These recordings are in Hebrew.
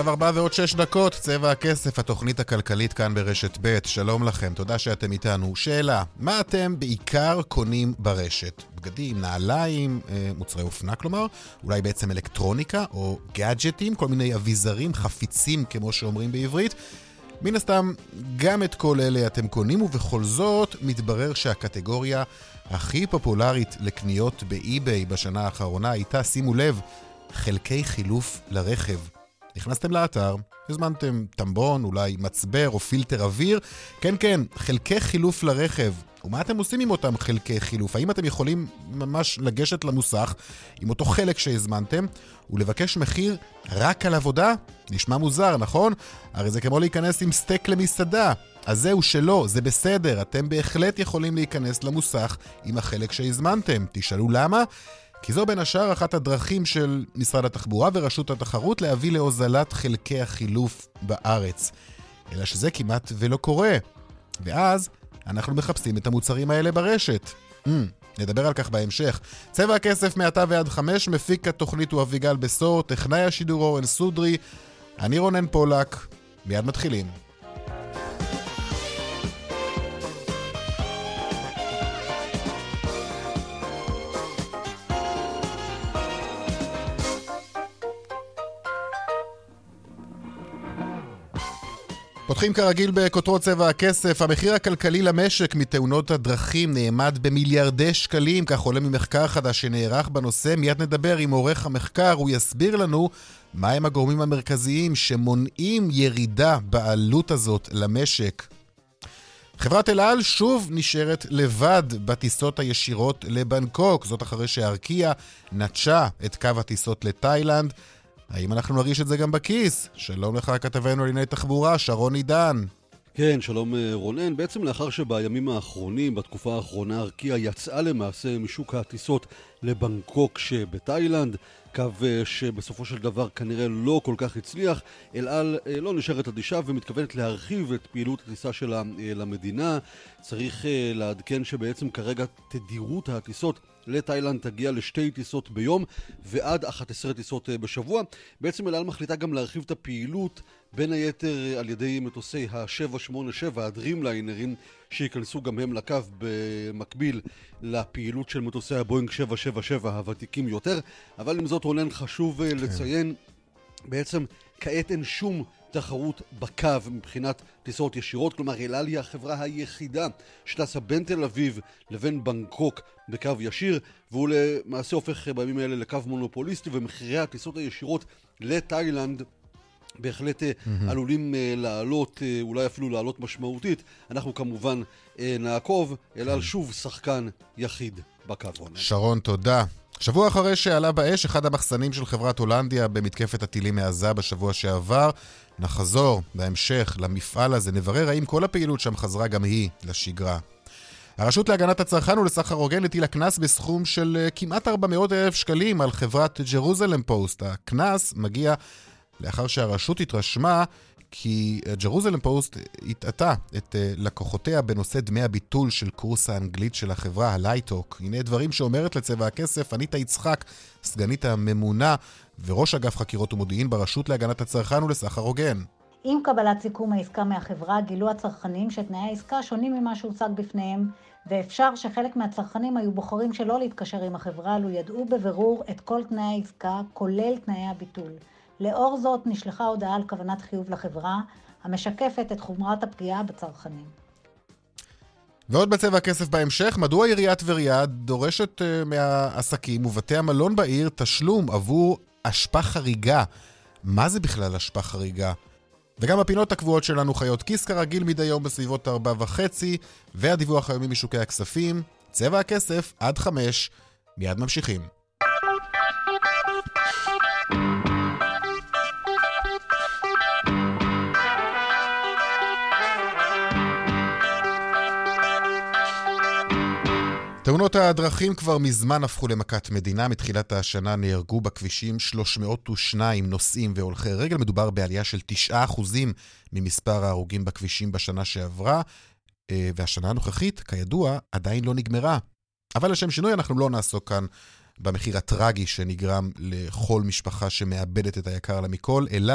עכשיו ארבע ועוד שש דקות, צבע הכסף, התוכנית הכלכלית כאן ברשת ב', שלום לכם, תודה שאתם איתנו. שאלה, מה אתם בעיקר קונים ברשת? בגדים, נעליים, אה, מוצרי אופנה כלומר, אולי בעצם אלקטרוניקה או גאדג'טים, כל מיני אביזרים, חפיצים כמו שאומרים בעברית. מן הסתם, גם את כל אלה אתם קונים, ובכל זאת, מתברר שהקטגוריה הכי פופולרית לקניות באי-ביי בשנה האחרונה הייתה, שימו לב, חלקי חילוף לרכב. נכנסתם לאתר, הזמנתם טמבון, אולי מצבר או פילטר אוויר, כן כן, חלקי חילוף לרכב. ומה אתם עושים עם אותם חלקי חילוף? האם אתם יכולים ממש לגשת למוסך עם אותו חלק שהזמנתם ולבקש מחיר רק על עבודה? נשמע מוזר, נכון? הרי זה כמו להיכנס עם סטייק למסעדה. אז זהו שלא, זה בסדר, אתם בהחלט יכולים להיכנס למוסך עם החלק שהזמנתם. תשאלו למה? כי זו בין השאר אחת הדרכים של משרד התחבורה ורשות התחרות להביא להוזלת חלקי החילוף בארץ. אלא שזה כמעט ולא קורה. ואז אנחנו מחפשים את המוצרים האלה ברשת. Mm, נדבר על כך בהמשך. צבע הכסף מעתה ועד חמש, מפיק התוכנית הוא אביגל בשור, טכנאי השידור אורן סודרי, אני רונן פולק, מיד מתחילים. פותחים כרגיל בכותרות צבע הכסף. המחיר הכלכלי למשק מתאונות הדרכים נאמד במיליארדי שקלים, כך עולה ממחקר חדש שנערך בנושא. מיד נדבר עם עורך המחקר, הוא יסביר לנו מהם הגורמים המרכזיים שמונעים ירידה בעלות הזאת למשק. חברת אל על שוב נשארת לבד בטיסות הישירות לבנקוק, זאת אחרי שארקיע נטשה את קו הטיסות לתאילנד. האם אנחנו נרגיש את זה גם בכיס? שלום לך, כתבנו לענייני תחבורה, שרון עידן. כן, שלום אה, רונן. בעצם לאחר שבימים האחרונים, בתקופה האחרונה, ארקיע יצאה למעשה משוק הטיסות לבנקוק שבתאילנד, קו אה, שבסופו של דבר כנראה לא כל כך הצליח. אל על אה, לא נשארת אדישה ומתכוונת להרחיב את פעילות הטיסה שלה למדינה. צריך לעדכן שבעצם כרגע תדירות הטיסות לתאילנד תגיע לשתי טיסות ביום ועד 11 טיסות אה, בשבוע. בעצם אל על מחליטה גם להרחיב את הפעילות בין היתר אה, על ידי מטוסי ה-787, הדרימליינרים, שייכנסו גם הם לקו במקביל לפעילות של מטוסי הבואינג 777 הוותיקים יותר. אבל עם זאת רונן חשוב אה, כן. לציין, בעצם כעת אין שום תחרות בקו מבחינת טיסות ישירות, כלומר אל על היא החברה היחידה שטסה בין תל אביב לבין בנקוק בקו ישיר, והוא למעשה הופך בימים האלה לקו מונופוליסטי, ומחירי הטיסות הישירות לתאילנד בהחלט mm-hmm. עלולים uh, לעלות, uh, אולי אפילו לעלות משמעותית. אנחנו כמובן uh, נעקוב, אל על כן. שוב שחקן יחיד בקו. שרון, תודה. שבוע אחרי שעלה באש אחד המחסנים של חברת הולנדיה במתקפת הטילים מעזה בשבוע שעבר, נחזור בהמשך למפעל הזה, נברר האם כל הפעילות שם חזרה גם היא לשגרה. הרשות להגנת הצרכן ולסחר הוגן הטילה קנס בסכום של אה, כמעט 400 אלף שקלים על חברת ג'רוזלם פוסט. הקנס מגיע לאחר שהרשות התרשמה כי ג'רוזלם פוסט הטעתה את אה, לקוחותיה בנושא דמי הביטול של קורס האנגלית של החברה, הלייטוק. הנה דברים שאומרת לצבע הכסף אניטה יצחק, סגנית הממונה וראש אגף חקירות ומודיעין ברשות להגנת הצרכן ולסחר הוגן. עם קבלת סיכום העסקה מהחברה, גילו הצרכנים שתנאי העסקה שונים ממה שהוצג בפניהם, ואפשר שחלק מהצרכנים היו בוחרים שלא להתקשר עם החברה, לו ידעו בבירור את כל תנאי העסקה, כולל תנאי הביטול. לאור זאת נשלחה הודעה על כוונת חיוב לחברה, המשקפת את חומרת הפגיעה בצרכנים. ועוד בצבע הכסף בהמשך, מדוע עיריית טבריה דורשת uh, מהעסקים ובתי המלון בעיר תשלום עבור אשפה חריגה? מה זה בכלל אשפה חריגה? וגם הפינות הקבועות שלנו חיות כיס כרגיל מדי יום בסביבות ארבע וחצי, והדיווח היומי משוקי הכספים, צבע הכסף עד חמש, מיד ממשיכים. תאונות הדרכים כבר מזמן הפכו למכת מדינה. מתחילת השנה נהרגו בכבישים 302 נוסעים והולכי רגל. מדובר בעלייה של 9% ממספר ההרוגים בכבישים בשנה שעברה, אה, והשנה הנוכחית, כידוע, עדיין לא נגמרה. אבל לשם שינוי אנחנו לא נעסוק כאן במחיר הטרגי שנגרם לכל משפחה שמאבדת את היקר לה מכל, אלא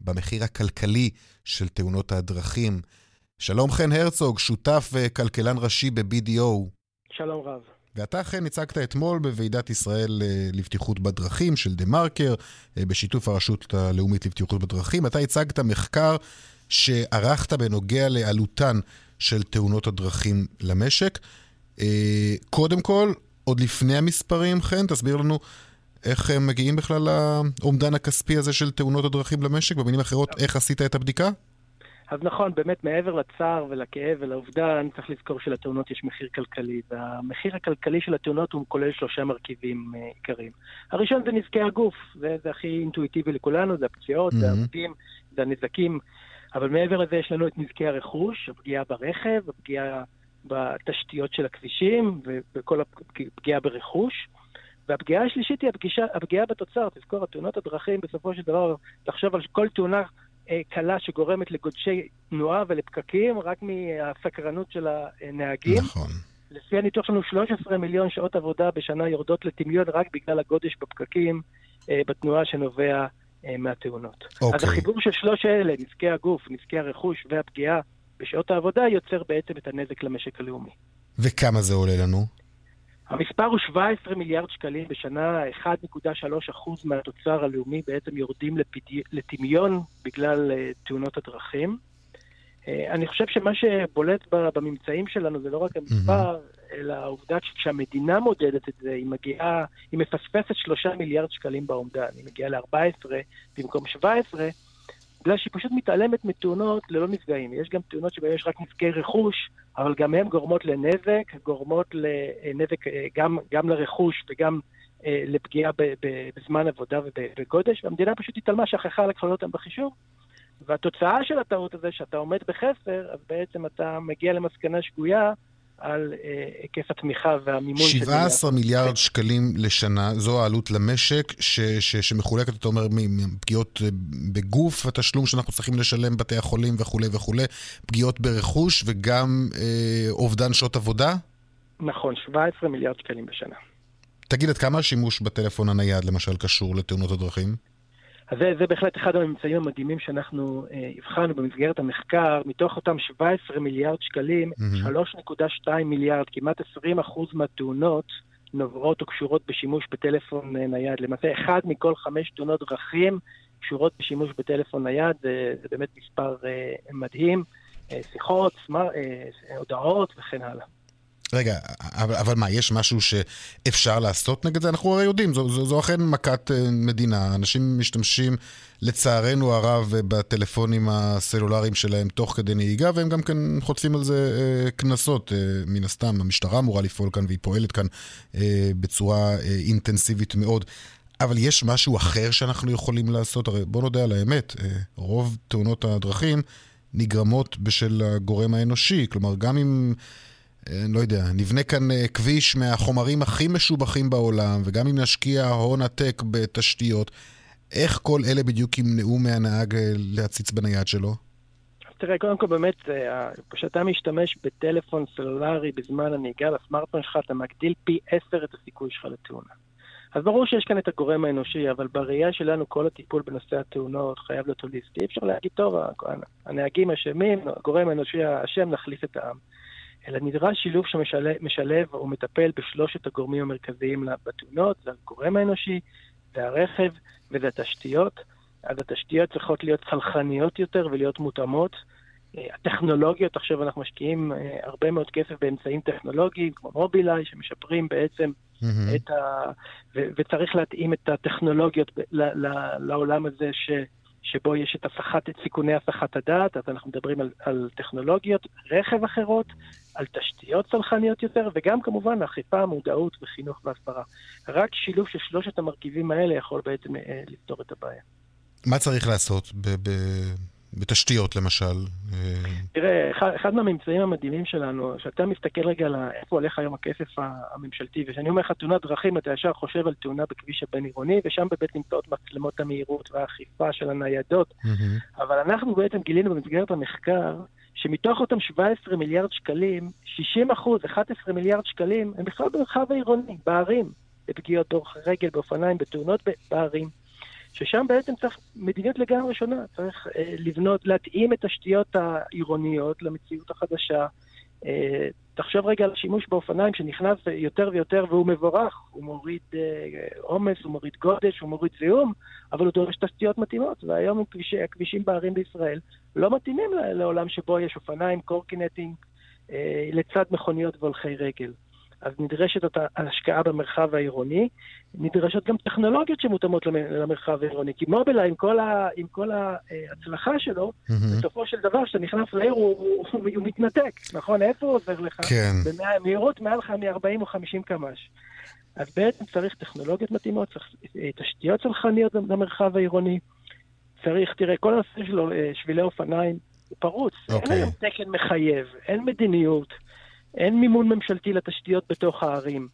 במחיר הכלכלי של תאונות הדרכים. שלום חן הרצוג, שותף וכלכלן ראשי ב-BDO. שלום רב. ואתה אכן הצגת אתמול בוועידת ישראל אה, לבטיחות בדרכים של דה מרקר, אה, בשיתוף הרשות הלאומית לבטיחות בדרכים. אתה הצגת מחקר שערכת בנוגע לעלותן של תאונות הדרכים למשק. אה, קודם כל, עוד לפני המספרים, חן, תסביר לנו איך הם מגיעים בכלל לאומדן הכספי הזה של תאונות הדרכים למשק? במילים אחרות, איך עשית את הבדיקה? אז נכון, באמת מעבר לצער ולכאב ולאובדן, צריך לזכור שלתאונות יש מחיר כלכלי, והמחיר הכלכלי של התאונות הוא כולל שלושה מרכיבים uh, עיקריים. הראשון זה נזקי הגוף, זה, זה הכי אינטואיטיבי לכולנו, זה הפציעות, mm-hmm. זה העובדים, זה הנזקים, אבל מעבר לזה יש לנו את נזקי הרכוש, הפגיעה ברכב, הפגיעה בתשתיות של הכבישים וכל הפגיעה ברכוש. והפגיעה השלישית היא הפגישה, הפגיעה בתוצר. תזכור, התאונות הדרכים, בסופו של דבר, תחשוב על כל תאונה אה, קלה שגורמת לגודשי תנועה ולפקקים, רק מהסקרנות של הנהגים. נכון. לפי הניתוח שלנו, 13 מיליון שעות עבודה בשנה יורדות לטמיון רק בגלל הגודש בפקקים אה, בתנועה שנובע אה, מהתאונות. אוקיי. אז החיבור של שלוש אלה, נזקי הגוף, נזקי הרכוש והפגיעה בשעות העבודה, יוצר בעצם את הנזק למשק הלאומי. וכמה זה עולה לנו? המספר הוא 17 מיליארד שקלים בשנה, 1.3% מהתוצר הלאומי בעצם יורדים לטמיון בגלל uh, תאונות הדרכים. Uh, אני חושב שמה שבולט בממצאים שלנו זה לא רק המספר, mm-hmm. אלא העובדה שכשהמדינה מודדת את זה, היא מגיעה, היא מפספסת 3 מיליארד שקלים באומדן, היא מגיעה ל-14 במקום 17, בגלל שהיא פשוט מתעלמת מתאונות ללא נפגעים. יש גם תאונות שבהן יש רק נזקי רכוש, אבל גם הן גורמות לנזק, גורמות לנזק אה, גם, גם לרכוש וגם אה, לפגיעה בזמן עבודה ובגודש, והמדינה פשוט התעלמה, שכחה לכלול אותם בחישוב. והתוצאה של הטעות הזה, שאתה עומד בחסר, אז בעצם אתה מגיע למסקנה שגויה על אה, היקף התמיכה והמימון. 17 מיליארד שקלים לשנה, זו העלות למשק, ש, ש, שמחולקת, אתה אומר, מפגיעות אה, בגוף, התשלום שאנחנו צריכים לשלם בתי החולים וכולי וכולי, פגיעות ברכוש וגם אה, אובדן שעות עבודה? נכון, 17 מיליארד שקלים בשנה. תגיד, עד כמה השימוש בטלפון הנייד, למשל, קשור לתאונות הדרכים? אז זה, זה בהחלט אחד הממצאים המדהימים שאנחנו אה, הבחנו במסגרת המחקר. מתוך אותם 17 מיליארד שקלים, mm-hmm. 3.2 מיליארד, כמעט 20 אחוז מהתאונות, נובעות או קשורות בשימוש בטלפון אה, נייד. למעשה, אחד מכל חמש תאונות דרכים קשורות בשימוש בטלפון נייד, זה, זה באמת מספר אה, מדהים. אה, שיחות, סמס, אה, הודעות וכן הלאה. רגע, אבל, אבל מה, יש משהו שאפשר לעשות נגד זה? אנחנו הרי יודעים, זו, זו, זו אכן מכת אה, מדינה. אנשים משתמשים, לצערנו הרב, בטלפונים הסלולריים שלהם תוך כדי נהיגה, והם גם כן חוטפים על זה אה, קנסות. אה, מן הסתם, המשטרה אמורה לפעול כאן, והיא פועלת כאן אה, בצורה אה, אינטנסיבית מאוד. אבל יש משהו אחר שאנחנו יכולים לעשות? הרי בוא נודה על האמת, אה, רוב תאונות הדרכים נגרמות בשל הגורם האנושי. כלומר, גם אם... אני לא יודע, נבנה כאן אה, כביש מהחומרים הכי משובחים בעולם, וגם אם נשקיע הון עתק בתשתיות, איך כל אלה בדיוק ימנעו מהנהג אה, להציץ בנייד שלו? תראה, קודם כל באמת, אה, כשאתה משתמש בטלפון סלולרי בזמן הנהיגה בסמארטפון שלך, אתה מגדיל פי עשר את הסיכוי שלך לתאונה. אז ברור שיש כאן את הגורם האנושי, אבל בראייה שלנו כל הטיפול בנושא התאונות חייב להיות הוליסטי. אי אפשר להגיד, טוב, הנהגים אשמים, הגורם האנושי האשם, נחליף את העם. אלא נדרש שילוב שמשלב או מטפל בשלושת הגורמים המרכזיים בתאונות, זה הגורם האנושי, זה הרכב וזה התשתיות. אז התשתיות צריכות להיות צלחניות יותר ולהיות מותאמות. אה, הטכנולוגיות, עכשיו אנחנו משקיעים אה, הרבה מאוד כסף באמצעים טכנולוגיים, כמו מובילאיי, שמשפרים בעצם mm-hmm. את ה... ו- וצריך להתאים את הטכנולוגיות ל- ל- לעולם הזה ש... שבו יש את, הפחת, את סיכוני הסחת הדעת, אז אנחנו מדברים על, על טכנולוגיות רכב אחרות, על תשתיות צלחניות יותר, וגם כמובן אכיפה, מודעות וחינוך והסברה. רק שילוב של שלושת המרכיבים האלה יכול בעצם אה, לפתור את הבעיה. מה צריך לעשות ב- ב- בתשתיות למשל? תראה, אחד, אחד מהממצאים המדהימים שלנו, שאתה מסתכל רגע על איפה הולך היום הכסף הממשלתי, וכשאני אומר לך תאונת דרכים, אתה ישר חושב על תאונה בכביש הבין-עירוני, ושם באמת נמצאות מצלמות המהירות והאכיפה של הניידות. Mm-hmm. אבל אנחנו בעצם גילינו במסגרת המחקר, שמתוך אותם 17 מיליארד שקלים, 60 אחוז, 11 מיליארד שקלים, הם בכלל במרחב העירוני, בערים, בפגיעות דורך רגל, באופניים, בתאונות בערים. ששם בעצם צריך מדיניות לגמרי שונה, צריך אה, לבנות, להתאים את תשתיות העירוניות למציאות החדשה. אה, תחשוב רגע על השימוש באופניים שנכנס יותר ויותר והוא מבורך, הוא מוריד אה, עומס, אה, הוא מוריד גודש, הוא מוריד זיהום, אבל הוא דורש תשתיות מתאימות, והיום הכבישי, הכבישים בערים בישראל לא מתאימים לעולם שבו יש אופניים, קורקינטים, אה, לצד מכוניות והולכי רגל. אז נדרשת אותה השקעה במרחב העירוני, נדרשות גם טכנולוגיות שמותאמות למרחב העירוני, כי מובילאי עם כל, ה, עם כל ההצלחה שלו, mm-hmm. בסופו של דבר כשאתה נכנס לעיר הוא, הוא, הוא, הוא מתנתק, נכון? איפה הוא עוזר לך? כן. במהירות מעל לך מ-40 או 50 קמ"ש. אז בעצם צריך טכנולוגיות מתאימות, צריך אה, תשתיות צלחניות למרחב העירוני, צריך, תראה, כל הנושא של אה, שבילי אופניים הוא פרוץ, okay. אין אוקיי. היום תקן מחייב, אין מדיניות. אין מימון ממשלתי לתשתיות בתוך הערים.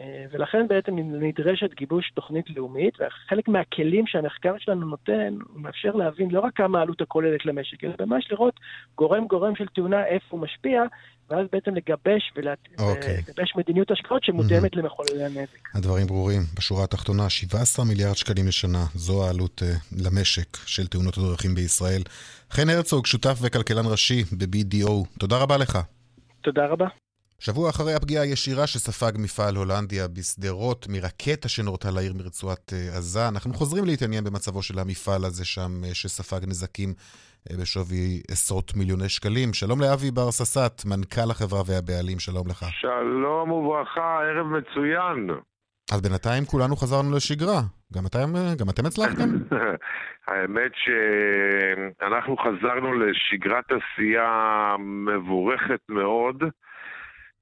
אה, ולכן בעצם נדרשת גיבוש תוכנית לאומית, וחלק מהכלים שהמחקר שלנו נותן, הוא מאפשר להבין לא רק כמה העלות הכוללת למשק, אלא ממש לראות גורם-גורם של תאונה, איפה הוא משפיע, ואז בעצם לגבש ולגבש אוקיי. okay. מדיניות השקעות שמותאמת mm-hmm. למחוללי הנזק. הדברים ברורים. בשורה התחתונה, 17 מיליארד שקלים לשנה, זו העלות uh, למשק של תאונות הדרכים בישראל. חן הרצוג, שותף וכלכלן ראשי ב-BDO, תודה רבה לך. תודה רבה. שבוע אחרי הפגיעה הישירה שספג מפעל הולנדיה בשדרות מרקטה שנורתה לעיר מרצועת אה, עזה, אנחנו חוזרים להתעניין במצבו של המפעל הזה שם, אה, שספג נזקים אה, בשווי עשרות מיליוני שקלים. שלום לאבי בר ססט, מנכ"ל החברה והבעלים, שלום לך. שלום וברכה, ערב מצוין. אז בינתיים כולנו חזרנו לשגרה. גם אתם, גם אתם הצלחתם? האמת שאנחנו חזרנו לשגרת עשייה מבורכת מאוד.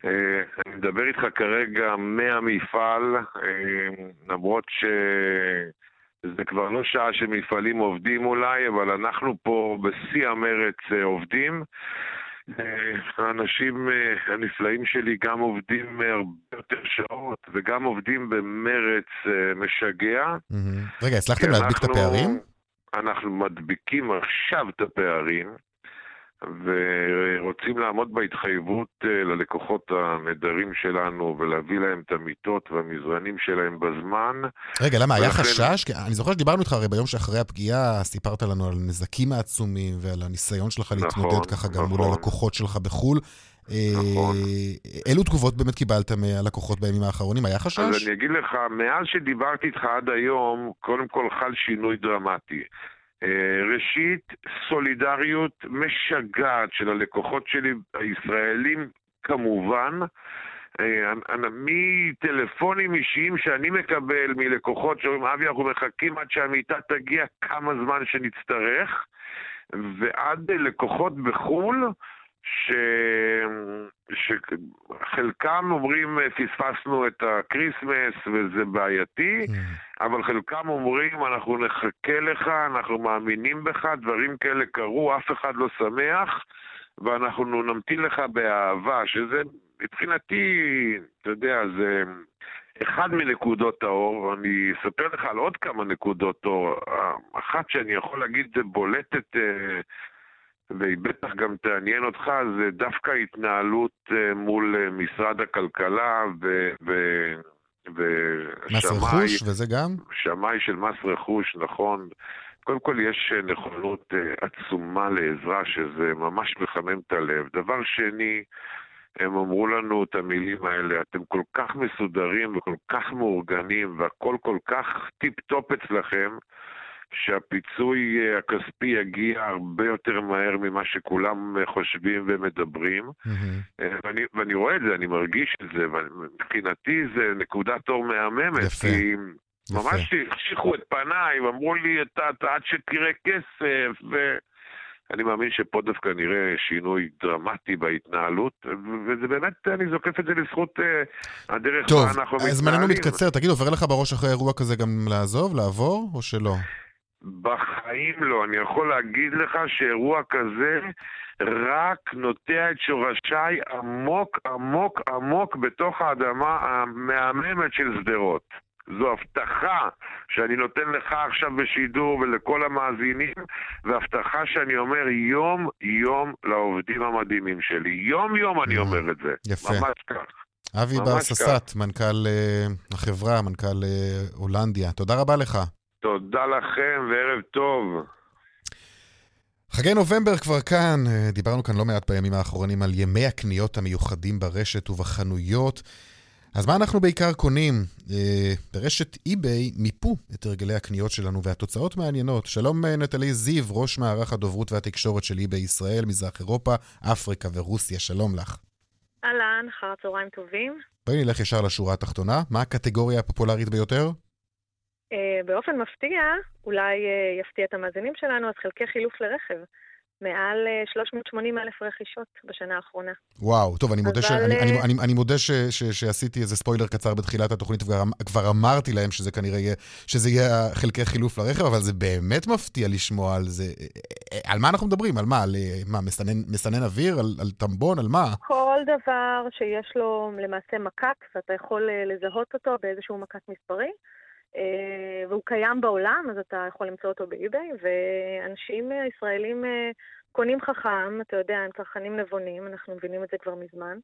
אה, אני מדבר איתך כרגע מהמפעל, אה, למרות שזה כבר לא שעה שמפעלים עובדים אולי, אבל אנחנו פה בשיא המרץ אה, עובדים. האנשים הנפלאים שלי גם עובדים הרבה יותר שעות וגם עובדים במרץ משגע. רגע, הצלחתם להדביק את הפערים? אנחנו מדביקים עכשיו את הפערים. ורוצים לעמוד בהתחייבות אה, ללקוחות הנדרים שלנו ולהביא להם את המיטות והמזרנים שלהם בזמן. רגע, למה? ולכן... היה חשש? אני זוכר שדיברנו איתך הרי ביום שאחרי הפגיעה, סיפרת לנו על נזקים העצומים ועל הניסיון שלך נכון, להתמודד ככה גם נכון. מול הלקוחות שלך בחו"ל. נכון. אה, אילו תגובות באמת קיבלת מהלקוחות בימים האחרונים? היה חשש? אז אני אגיד לך, מאז שדיברתי איתך עד היום, קודם כל חל שינוי דרמטי. אה, ראשית, סולידריות משגעת של הלקוחות שלי, הישראלים כמובן, אה, מטלפונים אישיים שאני מקבל מלקוחות שאומרים, אבי, אנחנו מחכים עד שהמיטה תגיע כמה זמן שנצטרך, ועד לקוחות בחו"ל, ש... שחלקם אומרים פספסנו את ה Christmas וזה בעייתי, mm. אבל חלקם אומרים אנחנו נחכה לך, אנחנו מאמינים בך, דברים כאלה קרו, אף אחד לא שמח, ואנחנו נמתין לך באהבה, שזה מבחינתי, אתה יודע, זה אחד מנקודות האור, אני אספר לך על עוד כמה נקודות אור, אחת שאני יכול להגיד זה בולטת אה, והיא בטח גם תעניין אותך, זה דווקא התנהלות אה, מול אה, משרד הכלכלה ו... ו... ושמאי... מס רכוש, וזה גם? שמאי של מס רכוש, נכון. קודם כל יש אה, נכונות עצומה לעזרה, שזה ממש מחמם את הלב. דבר שני, הם אמרו לנו את המילים האלה, אתם כל כך מסודרים וכל כך מאורגנים והכל כל כך טיפ-טופ אצלכם, שהפיצוי אה, הכספי יגיע הרבה יותר מהר ממה שכולם אה, חושבים ומדברים. Mm-hmm. ואני, ואני רואה את זה, אני מרגיש את זה, ומבחינתי זה נקודת אור מהממת. יפה. כי ממש החשיכו את פניי, ואמרו לי, עד שתראה כסף, ו... אני מאמין שפה דווקא נראה שינוי דרמטי בהתנהלות, וזה באמת, אני זוקף את זה לזכות uh, הדרך טוב, בה אנחנו מתנהלים. טוב, זמננו מתקצר. תגיד, עובר לך בראש אחרי אירוע כזה גם לעזוב, לעבור, או שלא? בחיים לא. אני יכול להגיד לך שאירוע כזה רק נוטע את שורשיי עמוק עמוק עמוק בתוך האדמה המהממת של שדרות. זו הבטחה שאני נותן לך עכשיו בשידור ולכל המאזינים, והבטחה שאני אומר יום-יום לעובדים המדהימים שלי. יום-יום אני אומר את זה. יפה. ממש כך. אבי ממש ברססט, מנכ"ל אה, החברה, מנכ"ל אה, הולנדיה. תודה רבה לך. תודה לכם וערב טוב. חגי נובמבר כבר כאן, אה, דיברנו כאן לא מעט בימים האחרונים על ימי הקניות המיוחדים ברשת ובחנויות. אז מה אנחנו בעיקר קונים? אה, ברשת אי-ביי מיפו את הרגלי הקניות שלנו והתוצאות מעניינות. שלום אה, נטלי זיו, ראש מערך הדוברות והתקשורת של אי-ביי ישראל, מזרח אירופה, אפריקה ורוסיה, שלום לך. אהלן, אחר צהריים טובים. בואי נלך ישר לשורה התחתונה. מה הקטגוריה הפופולרית ביותר? אה, באופן מפתיע, אולי אה, יפתיע את המאזינים שלנו, אז חלקי חילוף לרכב. מעל אה, 380 אלף רכישות בשנה האחרונה. וואו, טוב, אני מודה, ש... אני, אני, אה, אני, אני מודה ש... ש... שעשיתי איזה ספוילר קצר בתחילת התוכנית, וכבר אמ- אמרתי להם שזה כנראה יהיה, שזה יהיה חלקי חילוף לרכב, אבל זה באמת מפתיע לשמוע על זה. אה, על מה אנחנו מדברים? על מה? על אה, מה, מסנן, מסנן אוויר? על, על טמבון? על מה? כל דבר שיש לו למעשה מקק, ואתה יכול אה, לזהות אותו באיזשהו מקק מספרי, אה, והוא קיים בעולם, אז אתה יכול למצוא אותו באי-ביי, ואנשים אה, ישראלים אה, קונים חכם, אתה יודע, הם צרכנים נבונים, אנחנו מבינים את זה כבר מזמן,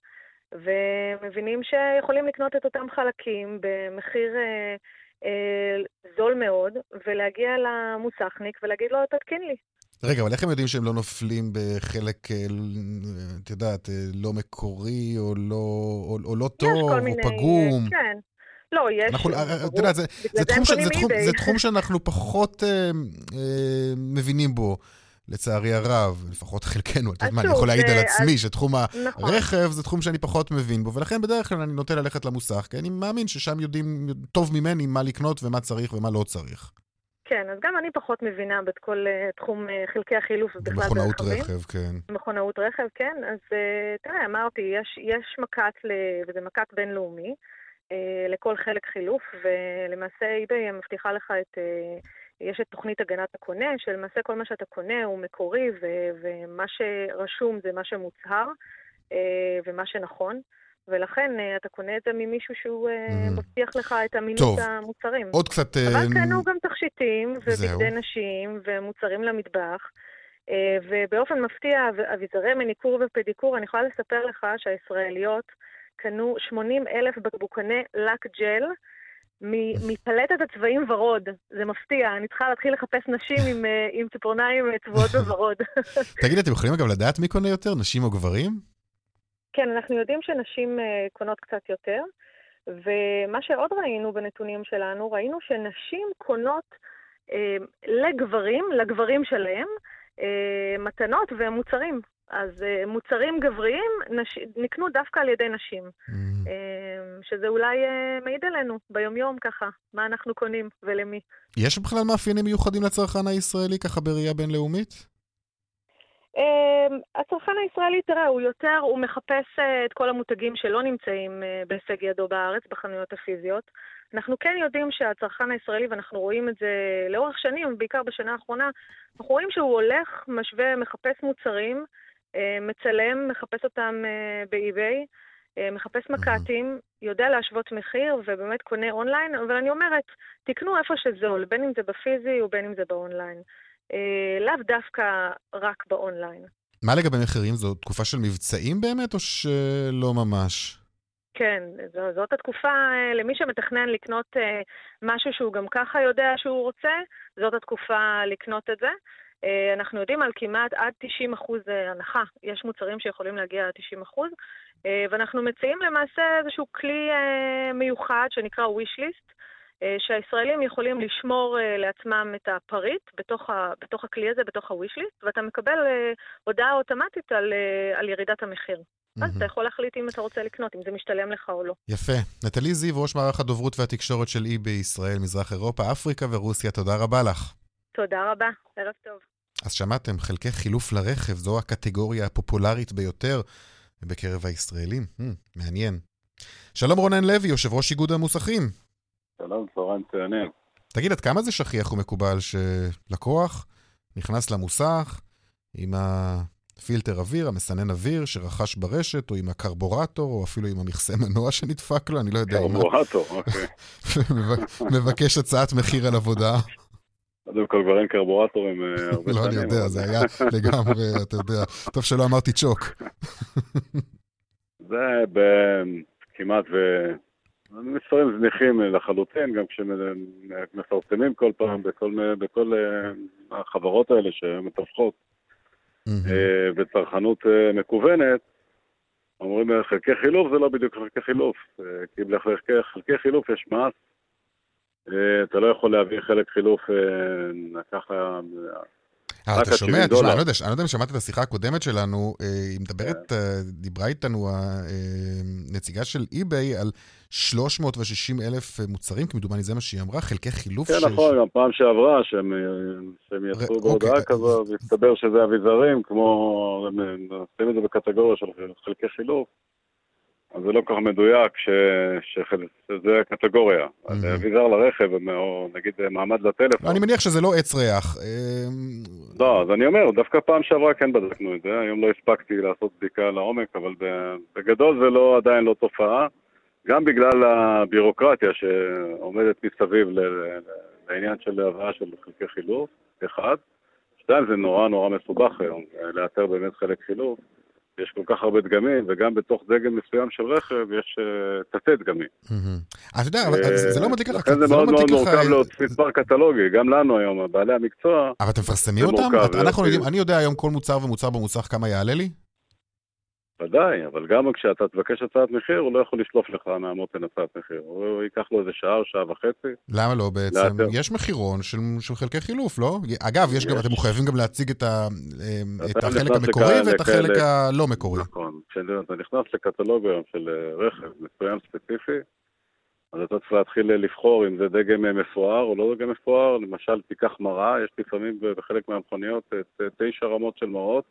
ומבינים שיכולים לקנות את אותם חלקים במחיר אה, אה, זול מאוד, ולהגיע למוסכניק ולהגיד לו, תתקין לי. רגע, אבל איך הם יודעים שהם לא נופלים בחלק, אה, את יודעת, אה, לא מקורי, או לא, או, או לא טוב, או מיני... פגום? כן. לא, יש... אנחנו, אה, ברור. את יודעת, זה, זה, תחום ש, זה, תחום. זה תחום שאנחנו פחות אה, אה, מבינים בו, לצערי הרב, לפחות חלקנו. את יודעת מה, אני יכול להעיד על עצמי שתחום נכון. הרכב זה תחום שאני פחות מבין בו, ולכן בדרך כלל אני נוטה ללכת למוסך, כי אני מאמין ששם יודעים טוב ממני מה לקנות ומה צריך ומה לא צריך. כן, אז גם אני פחות מבינה בכל אה, תחום אה, חלקי החילוף ובכלל ברכבים. רכב, כן. מכונאות רכב, כן. אז אה, תראה, אמרתי, יש, יש מקט, ל, וזה מקט בינלאומי, אה, לכל חלק חילוף, ולמעשה eBay מבטיחה לך את... אה, יש את תוכנית הגנת הקונה, שלמעשה כל מה שאתה קונה הוא מקורי, ו, ומה שרשום זה מה שמוצהר, אה, ומה שנכון. ולכן אה, אתה קונה את זה ממישהו שהוא אה, Mhm. מבטיח לך את אמינות טוב, המוצרים. עוד קצת... אה, אבל קנו גם תכשיטים. ובגדי נשים ומוצרים למטבח. אה, ובאופן מפתיע, אב- אביזרי מניקור ופדיקור, אני יכולה לספר לך שהישראליות קנו 80 אלף בקבוקני לק ג'ל מפלטת הצבעים ורוד. זה מפתיע, אני צריכה להתחיל לחפש נשים עם, אה, עם ציפורניים אה, צבועות בוורוד. תגיד, אתם יכולים אגב לדעת מי קונה יותר, נשים או גברים? כן, אנחנו יודעים שנשים אה, קונות קצת יותר, ומה שעוד ראינו בנתונים שלנו, ראינו שנשים קונות אה, לגברים, לגברים שלהם, אה, מתנות ומוצרים. אז אה, מוצרים גבריים נש... נקנו דווקא על ידי נשים, Mm, אה, שזה אולי אה, מעיד עלינו ביומיום ככה, מה אנחנו קונים ולמי. יש בכלל מאפיינים מיוחדים לצרכן הישראלי, ככה בראייה בינלאומית? Um, הצרכן הישראלי, תראה, הוא יותר, הוא מחפש uh, את כל המותגים שלא נמצאים uh, בהישג ידו בארץ, בחנויות הפיזיות. אנחנו כן יודעים שהצרכן הישראלי, ואנחנו רואים את זה לאורך שנים, בעיקר בשנה האחרונה, אנחנו רואים שהוא הולך, משווה, מחפש מוצרים, uh, מצלם, מחפש אותם uh, באי-ביי, uh, מחפש מק"טים, יודע להשוות מחיר ובאמת קונה אונליין, אבל אני אומרת, תקנו איפה שזול, בין אם זה בפיזי ובין אם זה באונליין. אה, לאו דווקא רק באונליין. מה לגבי מחירים? זו תקופה של מבצעים באמת, או שלא ממש? כן, זו, זאת התקופה אה, למי שמתכנן לקנות אה, משהו שהוא גם ככה יודע שהוא רוצה, זאת התקופה לקנות את זה. אה, אנחנו יודעים על כמעט עד 90 אחוז אה, הנחה. יש מוצרים שיכולים להגיע עד 90 אחוז, אה, ואנחנו מציעים למעשה איזשהו כלי מיוחד שנקרא wish list, אה, שהישראלים יכולים לשמור לעצמם את הפריט בתוך, ה, בתוך הכלי הזה, בתוך ה-wish list, ואתה מקבל הודעה אוטומטית על, על ירידת המחיר. אז. אתה יכול להחליט אם אתה רוצה לקנות, אם זה משתלם לך או לא. יפה. נטלי זיו, ראש מערך הדוברות והתקשורת של אי בישראל, מזרח אירופה, אפריקה ורוסיה, תודה רבה לך. תודה רבה, ערב טוב. אז שמעתם, חלקי חילוף לרכב, זו הקטגוריה הפופולרית ביותר בקרב הישראלים. Hmm, מעניין. שלום רונן לוי, יושב ראש איגוד המוסכים. שלום, צהריים מצוינים. תגיד, עד כמה זה שכיח ומקובל שלקוח נכנס למוסך עם הפילטר אוויר, המסנן אוויר שרכש ברשת, או עם הקרבורטור, או אפילו עם המכסה מנוע שנדפק לו, אני לא יודע. קרבורטור, אוקיי. מבקש הצעת מחיר על עבודה. קודם כל כבר אין קרבורטורים אה, הרבה שנים. לא, אני יודע, זה היה לגמרי, אתה יודע. טוב שלא אמרתי צ'וק. זה כמעט ו... מספרים זניחים לחלוטין, גם כשמפרסמים כל פעם בכל, בכל אה, החברות האלה שמתווכות אה, בצרכנות מקוונת, אומרים חלקי חילוף זה לא בדיוק חלקי חילוף, כי לחלקי חילוף יש מס אתה לא יכול להביא חלק חילוף אה, ככה... אה, אתה שומע, תשמע, אני לא יודע, אני לא יודע אם שמעת את השיחה הקודמת שלנו, היא מדברת, כן. דיברה איתנו הנציגה של אי-ביי על 360 אלף מוצרים, כמדומני זה מה שהיא אמרה, חלקי חילוף. כן, נכון, גם פעם שעברה, שהם יצאו בהודעה אוקיי, כזו, והסתבר שזה אביזרים, כמו, נשים את זה בקטגוריה של חלקי חילוף. אז זה לא כל כך מדויק ש... שזה הקטגוריה. Mm-hmm. אביזר לרכב, או נגיד מעמד לטלפון. אני מניח שזה לא עץ ריח. אמ, לא, אז אני אומר, דווקא פעם שעברה כן בדקנו את זה, היום לא הספקתי לעשות בדיקה לעומק, אבל בגדול זה לא, עדיין לא תופעה, גם בגלל הבירוקרטיה שעומדת מסביב לעניין של הבאה של חלקי חילוף, אחד. שתיים, זה נורא נורא מסובך היום, לאתר באמת חלק חילוף. יש כל כך הרבה דגמים, וגם בתוך דגם מסוים של רכב יש uh, תתי דגמים. אתה יודע, אבל זה לא מדליק לך... לכן זה מאוד מאוד מורכב להוציא מספר קטלוגי, גם לנו היום, בעלי המקצוע, אבל אתם מפרסמים אותם? אנחנו יודעים, אני יודע היום כל מוצר ומוצר במוצר כמה יעלה לי? ודאי, אבל גם כשאתה תבקש הצעת מחיר, הוא לא יכול לשלוף לך מהמותן הצעת מחיר. הוא ייקח לו איזה שעה או שעה וחצי. למה לא בעצם? לאתר. יש מחירון של, של חלקי חילוף, לא? אגב, יש, גם, אתם מחויבים גם להציג את, ה, אה, את החלק המקורי לכ... ואת החלק לכ... הלא מקורי. נכון. כשאתה נכנס לקטלוג היום של אה, רכב מסוים ספציפי, אז אתה צריך להתחיל לבחור אם זה דגם אה, מפואר או לא דגם מפואר. למשל, תיקח מראה, יש לפעמים בחלק מהמכוניות תשע רמות של מראות.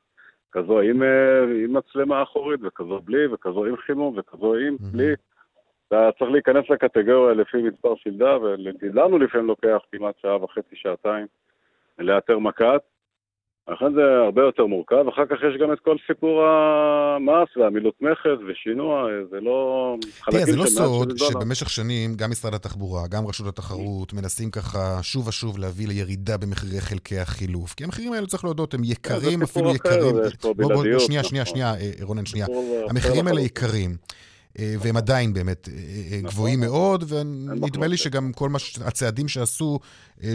כזו עם, אה, עם מצלמה אחורית, וכזו בלי, וכזו עם חימום, וכזו עם. בלי. אתה צריך להיכנס לקטגוריה לפי מספר שלדה, ולנו לפעמים לוקח כמעט שעה וחצי, שעתיים, לאתר מכת. לכן זה הרבה יותר מורכב. אחר כך יש גם את כל סיפור המס והמילות מכס ושינוע, זה לא... תראה, זה לא סוד שבמשך שנים גם משרד התחבורה, גם רשות התחרות, מנסים ככה שוב ושוב להביא לירידה במחירי חלקי החילוף. כי המחירים האלה, צריך להודות, הם יקרים, אפילו יקרים. בוא, בוא, שנייה, שנייה. שנייה, אה, רונן, שנייה. המחירים האלה יקרים. אה, והם עדיין באמת אה, אה, נכון. גבוהים מאוד, ונדמה לי שגם כל הצעדים שעשו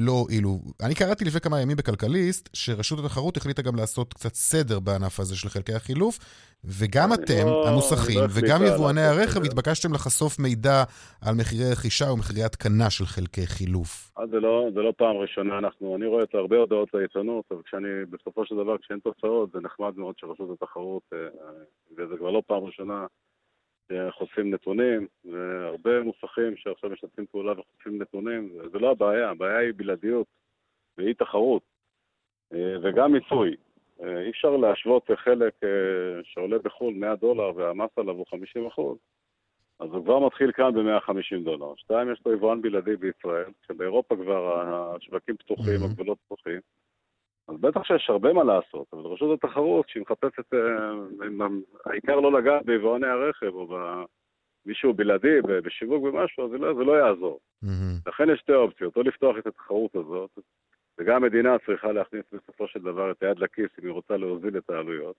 לא הועילו. אני קראתי לפני כמה ימים בכלכליסט, שרשות התחרות החליטה גם לעשות קצת סדר בענף הזה של חלקי החילוף, וגם אתם, לא- המוסכים, לא וגם יבואני הרכב, התבקשתם לחשוף מידע על מחירי רכישה ומחירי התקנה של חלקי חילוף. זה לא, זה לא פעם ראשונה, אנחנו, אני רואה את הרבה הודעות לעיתונות, אבל כשאני, בסופו של דבר, כשאין תוצאות, זה נחמד מאוד שרשות התחרות, וזה כבר לא פעם ראשונה, חושפים נתונים, והרבה מוסכים שעכשיו משתפים פעולה וחושפים נתונים, זה לא הבעיה, הבעיה היא בלעדיות ואי תחרות, אה, וגם מיסוי. אה, אי אפשר להשוות חלק אה, שעולה בחו"ל 100 דולר והמס עליו הוא 50 אחוז, אז הוא כבר מתחיל כאן ב-150 דולר. שתיים, יש לו יבואן בלעדי בישראל, שבאירופה כבר השווקים פתוחים. הגבולות פתוחים. אז בטח שיש הרבה מה לעשות, אבל רשות התחרות, כשהיא מחפשת, אה, העיקר לא לגעת ביבואני הרכב או במישהו בלעדי, בשיווק במשהו, זה לא, זה לא יעזור. Mm-hmm. לכן יש שתי אופציות, או לפתוח את התחרות הזאת, וגם המדינה צריכה להכניס בסופו של דבר את היד לכיס אם היא רוצה להוזיל את העלויות,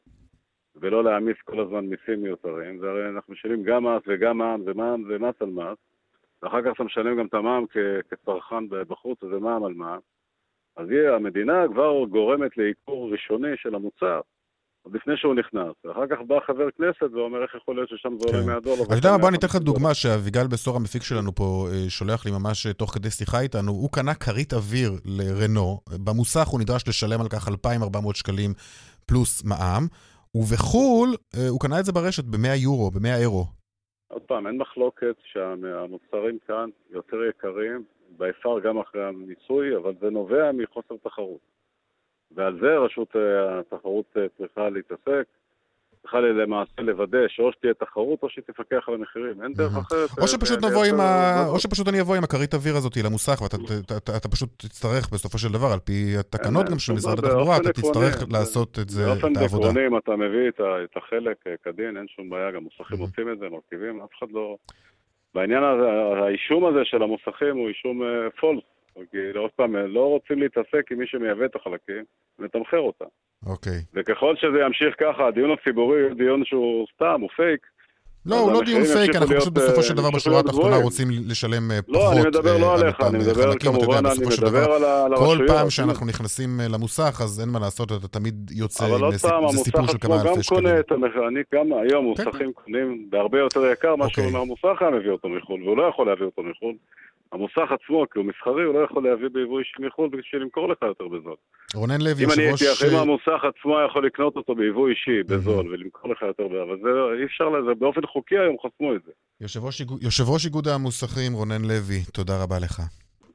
ולא להעמיס כל הזמן מיסים מיותרים, והרי אנחנו משלמים גם מס וגם מע"מ ומע"מ ומס על מס, ואחר כך אתה משלם גם את המע"מ כצרכן בחוץ, וזה מע"מ על מע"מ. אז היא, המדינה כבר גורמת לעיקור ראשוני של המוצר. עוד לפני שהוא נכנס. ואחר כך בא חבר כנסת ואומר איך יכול להיות ששם זה עולה 100 כן. דולר. אתה יודע מה, בוא אני אתן לך דוגמה שאביגל בסור המפיק שלנו פה אה, שולח לי ממש אה, תוך כדי שיחה איתנו. הוא קנה כרית אוויר לרנו, במוסך הוא נדרש לשלם על כך 2,400 שקלים פלוס מע"מ, ובחו"ל אה, הוא קנה את זה ברשת ב-100 יורו, ב-100 אירו. עוד פעם, אין מחלוקת שהמוצרים כאן יותר יקרים ביפר גם אחרי המיסוי, אבל זה נובע מחוסר תחרות. ועל זה רשות אה, התחרות אה, צריכה להתעסק. צריכה למעשה לוודא שאו שתהיה תחרות או שתפקח על המחירים. אין דרך אחרת. או שפשוט אה, נבוא עם ה... או שפשוט אני אבוא עם הכרית אוויר הזאת למוסך, ואתה אתה- אתה- אתה פשוט תצטרך בסופו של דבר, על פי התקנות גם של אין, משרד באופן התחבורה, אתה תצטרך לעשות את זה, באופן את העבודה. עקרוני, אם אתה מביא את החלק אה, כדין, אין שום בעיה, גם מוסכים Mhm. עושים את זה, מרכיבים, אף אחד לא... בעניין הזה, האישום הזה של המוסכים הוא אישום פולס. כי עוד פעם, לא רוצים להתעסק עם מי שמייבא את החלקים ולתמחר אותה. אוקיי. וככל שזה ימשיך ככה, הדיון הציבורי הוא דיון שהוא סתם, הוא פייק. לא, הוא לא דיון פייק, אנחנו פשוט בסופו אה, של דבר ימשיכו בשורה התחתונה. רוצים לשלם אה, פחות לא, אני מדבר אה, לא על עליך, אני מדבר כמובן, אני בסופו של מדבר דבר, על ה- על כל הרשויות. פעם שאנחנו נכנסים אה, למוסך, אז אין מה לעשות, אתה תמיד יוצא אבל עם עוד סיפ- פעם, זה סיפור המוסך של עצמו כמה גם אלפי שקלים. קונה את המחיר, אני גם היום כן, מוסכים קונים בהרבה יותר יקר מאשר אוקיי. אם המוסך היה מביא אותו מחו"ל, והוא לא יכול להביא אותו מחו"ל. המוסך עצמו, כי הוא מסחרי, הוא לא יכול להביא ביבוא אישי מחו"ל בשביל למכור לך יותר בזול. רונן לוי, אם אני הייתי אה, המוסך עצמו יכול לקנות אותו ביבוא אישי, בזול, ולמכור לך יותר בזול, אבל זה אי אפשר, לזה, באופן חוקי היום חסמו את זה. יושב ראש איגוד- יושב ראש איגוד המוסכים, רונן לוי, תודה רבה לך.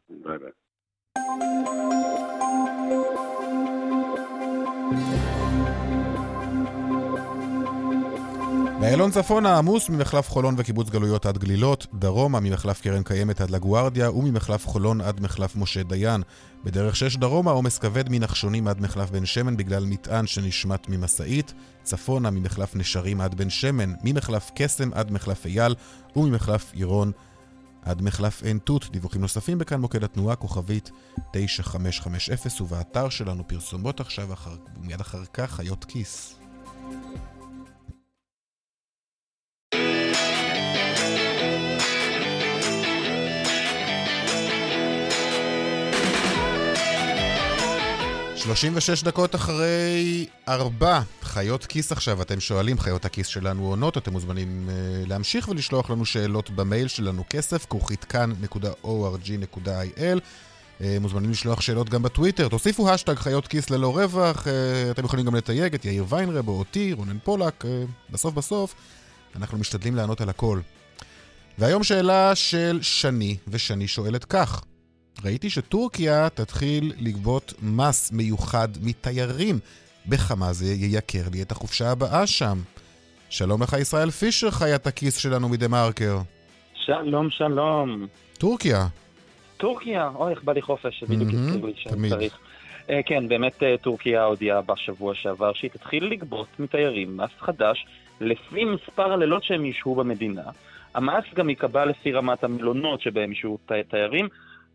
bye bye. באיילון צפונה עמוס ממחלף חולון וקיבוץ גלויות עד גלילות, דרומה ממחלף קרן קיימת עד לגוארדיה וממחלף חולון עד מחלף משה דיין. בדרך 6 דרומה עומס כבד מנחשונים עד מחלף בן שמן בגלל מטען שנשמט ממשאית, צפונה ממחלף נשרים עד בן שמן, ממחלף קסם עד מחלף אייל וממחלף עירון עד מחלף עין תות. דיווחים נוספים בכאן מוקד התנועה כוכבית 9550 ובאתר שלנו פרסומות עכשיו אחר, ומיד אחר כך חיות כיס. שלושים ושש דקות אחרי ארבע, חיות כיס עכשיו, אתם שואלים, חיות הכיס שלנו עונות, אתם מוזמנים uh, להמשיך ולשלוח לנו שאלות במייל שלנו, כסף, כרוכית כאן.org.il. Uh, מוזמנים לשלוח שאלות גם בטוויטר, תוסיפו השטג חיות כיס ללא רווח, uh, אתם יכולים גם לתייג את יאיר ויינרב או אותי, רונן פולק, בסוף בסוף, אנחנו משתדלים לענות על הכל. והיום שאלה של שני, ושני שואלת כך: ראיתי שטורקיה תתחיל לגבות מס מיוחד מתיירים. בכמה זה ייקר לי את החופשה הבאה שם? שלום לך ישראל פישר, חיית הכיס שלנו מדה מרקר. שלום, שלום. טורקיה. טורקיה, אוי, איך בא לי חופש, מהמם, הזכירו לי שאני. צריך. אה, כן, באמת אה, טורקיה הודיעה בשבוע שעבר שהיא תתחיל לגבות מתיירים מס חדש לפי מספר הלילות שהם ישהו במדינה. המס גם ייקבע לפי רמת המלונות שבהם ישהו תי- תיירים,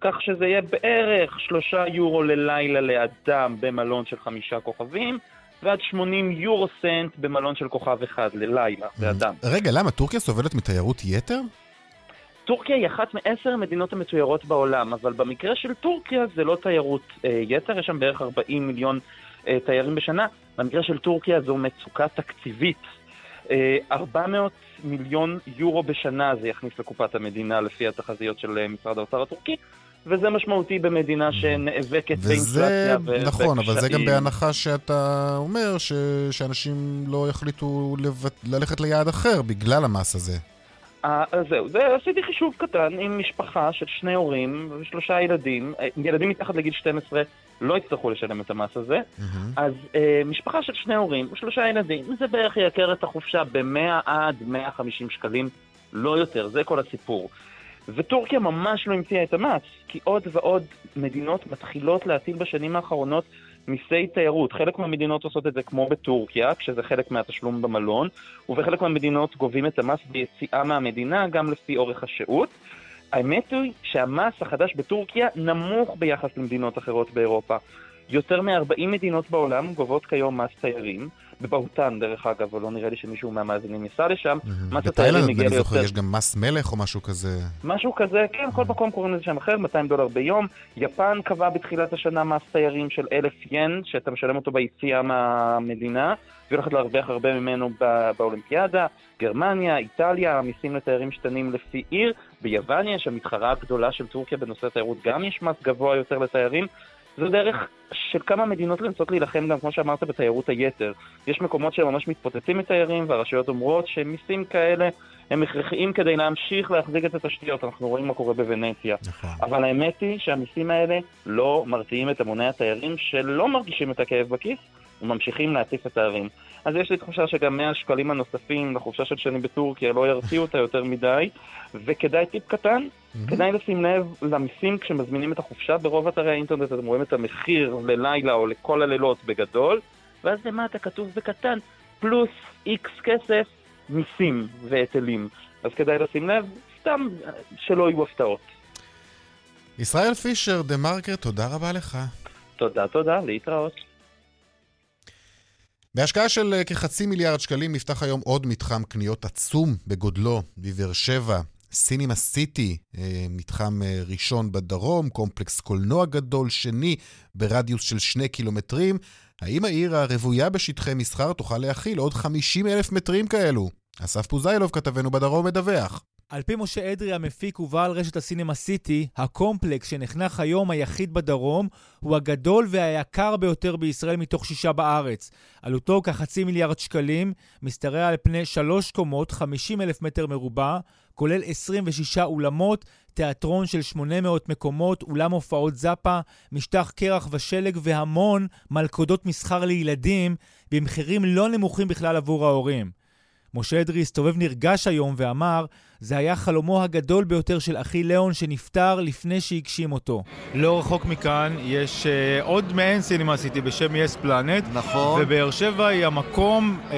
כך שזה יהיה בערך שלושה יורו ללילה לאדם במלון של חמישה כוכבים, ועד 80 יורו סנט במלון של כוכב אחד ללילה לאדם. רגע, למה? טורקיה סובלת מתיירות יתר? טורקיה היא אחת מעשר המדינות המצוירות בעולם, אבל במקרה של טורקיה זה לא תיירות אה, יתר, יש שם בערך 40 מיליון אה, תיירים בשנה. במקרה של טורקיה זו מצוקה תקציבית. אה, 400 מיליון יורו בשנה זה יכניס לקופת המדינה לפי התחזיות של אה, משרד האוצר הטורקי, וזה משמעותי במדינה שנאבקת וזה, באינפלציה נכון, אבל זה גם. בהנחה שאתה אומר ש... שאנשים לא יחליטו לב... ללכת ליעד אחר בגלל המס הזה. אה, אז זהו, זה עשיתי חישוב קטן עם משפחה של שני הורים ושלושה ילדים. אה, ילדים מתחת לגיל 12 לא יצטרכו לשלם את המס הזה. מהמם. אז אה, משפחה של שני הורים ושלושה ילדים, זה בערך ייקר את החופשה ב-100 עד 150 שקלים, לא יותר, זה כל הסיפור. וטורקיה ממש לא המציאה את המס, כי עוד ועוד מדינות מתחילות להטיל בשנים האחרונות מיסי תיירות. חלק מהמדינות עושות את זה כמו בטורקיה, כשזה חלק מהתשלום במלון, ובחלק מהמדינות גובים את המס ביציאה מהמדינה, גם לפי אורך השהות. האמת היא שהמס החדש בטורקיה נמוך ביחס למדינות אחרות באירופה. יותר מ-40 מדינות בעולם גובות כיום מס תיירים, בבהוטן דרך אגב, אבל לא נראה לי שמישהו מהמאזינים ייסע לשם. בתאילנד, אני זוכר. יש גם מס מלך או משהו כזה. משהו כזה, כן, כל מקום קוראים לזה שם אחר, 200 דולר ביום. יפן קבעה בתחילת השנה מס תיירים של אלף ין, שאתה משלם אותו ביציאה מהמדינה, והיא הולכת להרוויח הרבה ממנו באולימפיאדה. גרמניה, איטליה, מיסים לתיירים משתנים לפי עיר. ביוון יש המתחרה הגדולה של טורקיה בנושא התיירות, גם יש מס גבוה יותר לתיירים. זו דרך של כמה מדינות לנסות להילחם גם, כמו שאמרת, בתיירות היתר. יש מקומות שממש מתפוצצים מתיירים, והרשויות אומרות שמיסים כאלה הם הכרחיים כדי להמשיך להחזיק את התשתיות. אנחנו רואים מה קורה בוונציה. נכון. אבל האמת היא שהמיסים האלה לא מרתיעים את המוני התיירים שלא מרגישים את הכאב בכיס וממשיכים להציף את הערים. אז יש לי תחושה שגם 100 שקלים הנוספים לחופשה של שני בטורקיה לא ירתיעו אותה יותר מדי, וכדאי טיפ קטן, כדאי לשים לב למיסים כשמזמינים את החופשה, ברוב אתרי האינטרנט אתם רואים את המחיר ללילה או לכל הלילות בגדול, ואז למטה כתוב בקטן, פלוס איקס כסף, מיסים והיטלים. אז כדאי לשים לב, סתם שלא יהיו הפתעות. ישראל פישר, דה מרקר, תודה רבה לך. תודה, תודה, להתראות. בהשקעה של אה, כחצי מיליארד שקלים נפתח היום עוד מתחם קניות עצום בגודלו בבאר שבע. סינימה סיטי, אה, מתחם אה, ראשון בדרום, קומפלקס קולנוע גדול שני ברדיוס של שני קילומטרים. האם העיר הרוויה בשטחי מסחר תוכל להכיל עוד 50 אלף מטרים כאלו? אסף פוזיילוב, כתבנו בדרום, מדווח. על פי משה אדרי המפיק ובעל רשת הסינמה סיטי, הקומפלקס שנחנך היום היחיד בדרום הוא הגדול והיקר ביותר בישראל מתוך שישה בארץ. עלותו כחצי מיליארד שקלים, משתרע על פני שלוש קומות, 50 אלף מטר מרובע, כולל 26 אולמות, תיאטרון של 800 מקומות, אולם הופעות זאפה, משטח קרח ושלג והמון מלכודות מסחר לילדים במחירים לא נמוכים בכלל עבור ההורים. משה אדרי הסתובב נרגש היום ואמר, זה היה חלומו הגדול ביותר של אחי ליאון שנפטר לפני שהגשים אותו. לא רחוק מכאן יש uh, עוד מעין סינמה סיטי בשם יס פלנט. נכון. ובאר שבע היא המקום uh,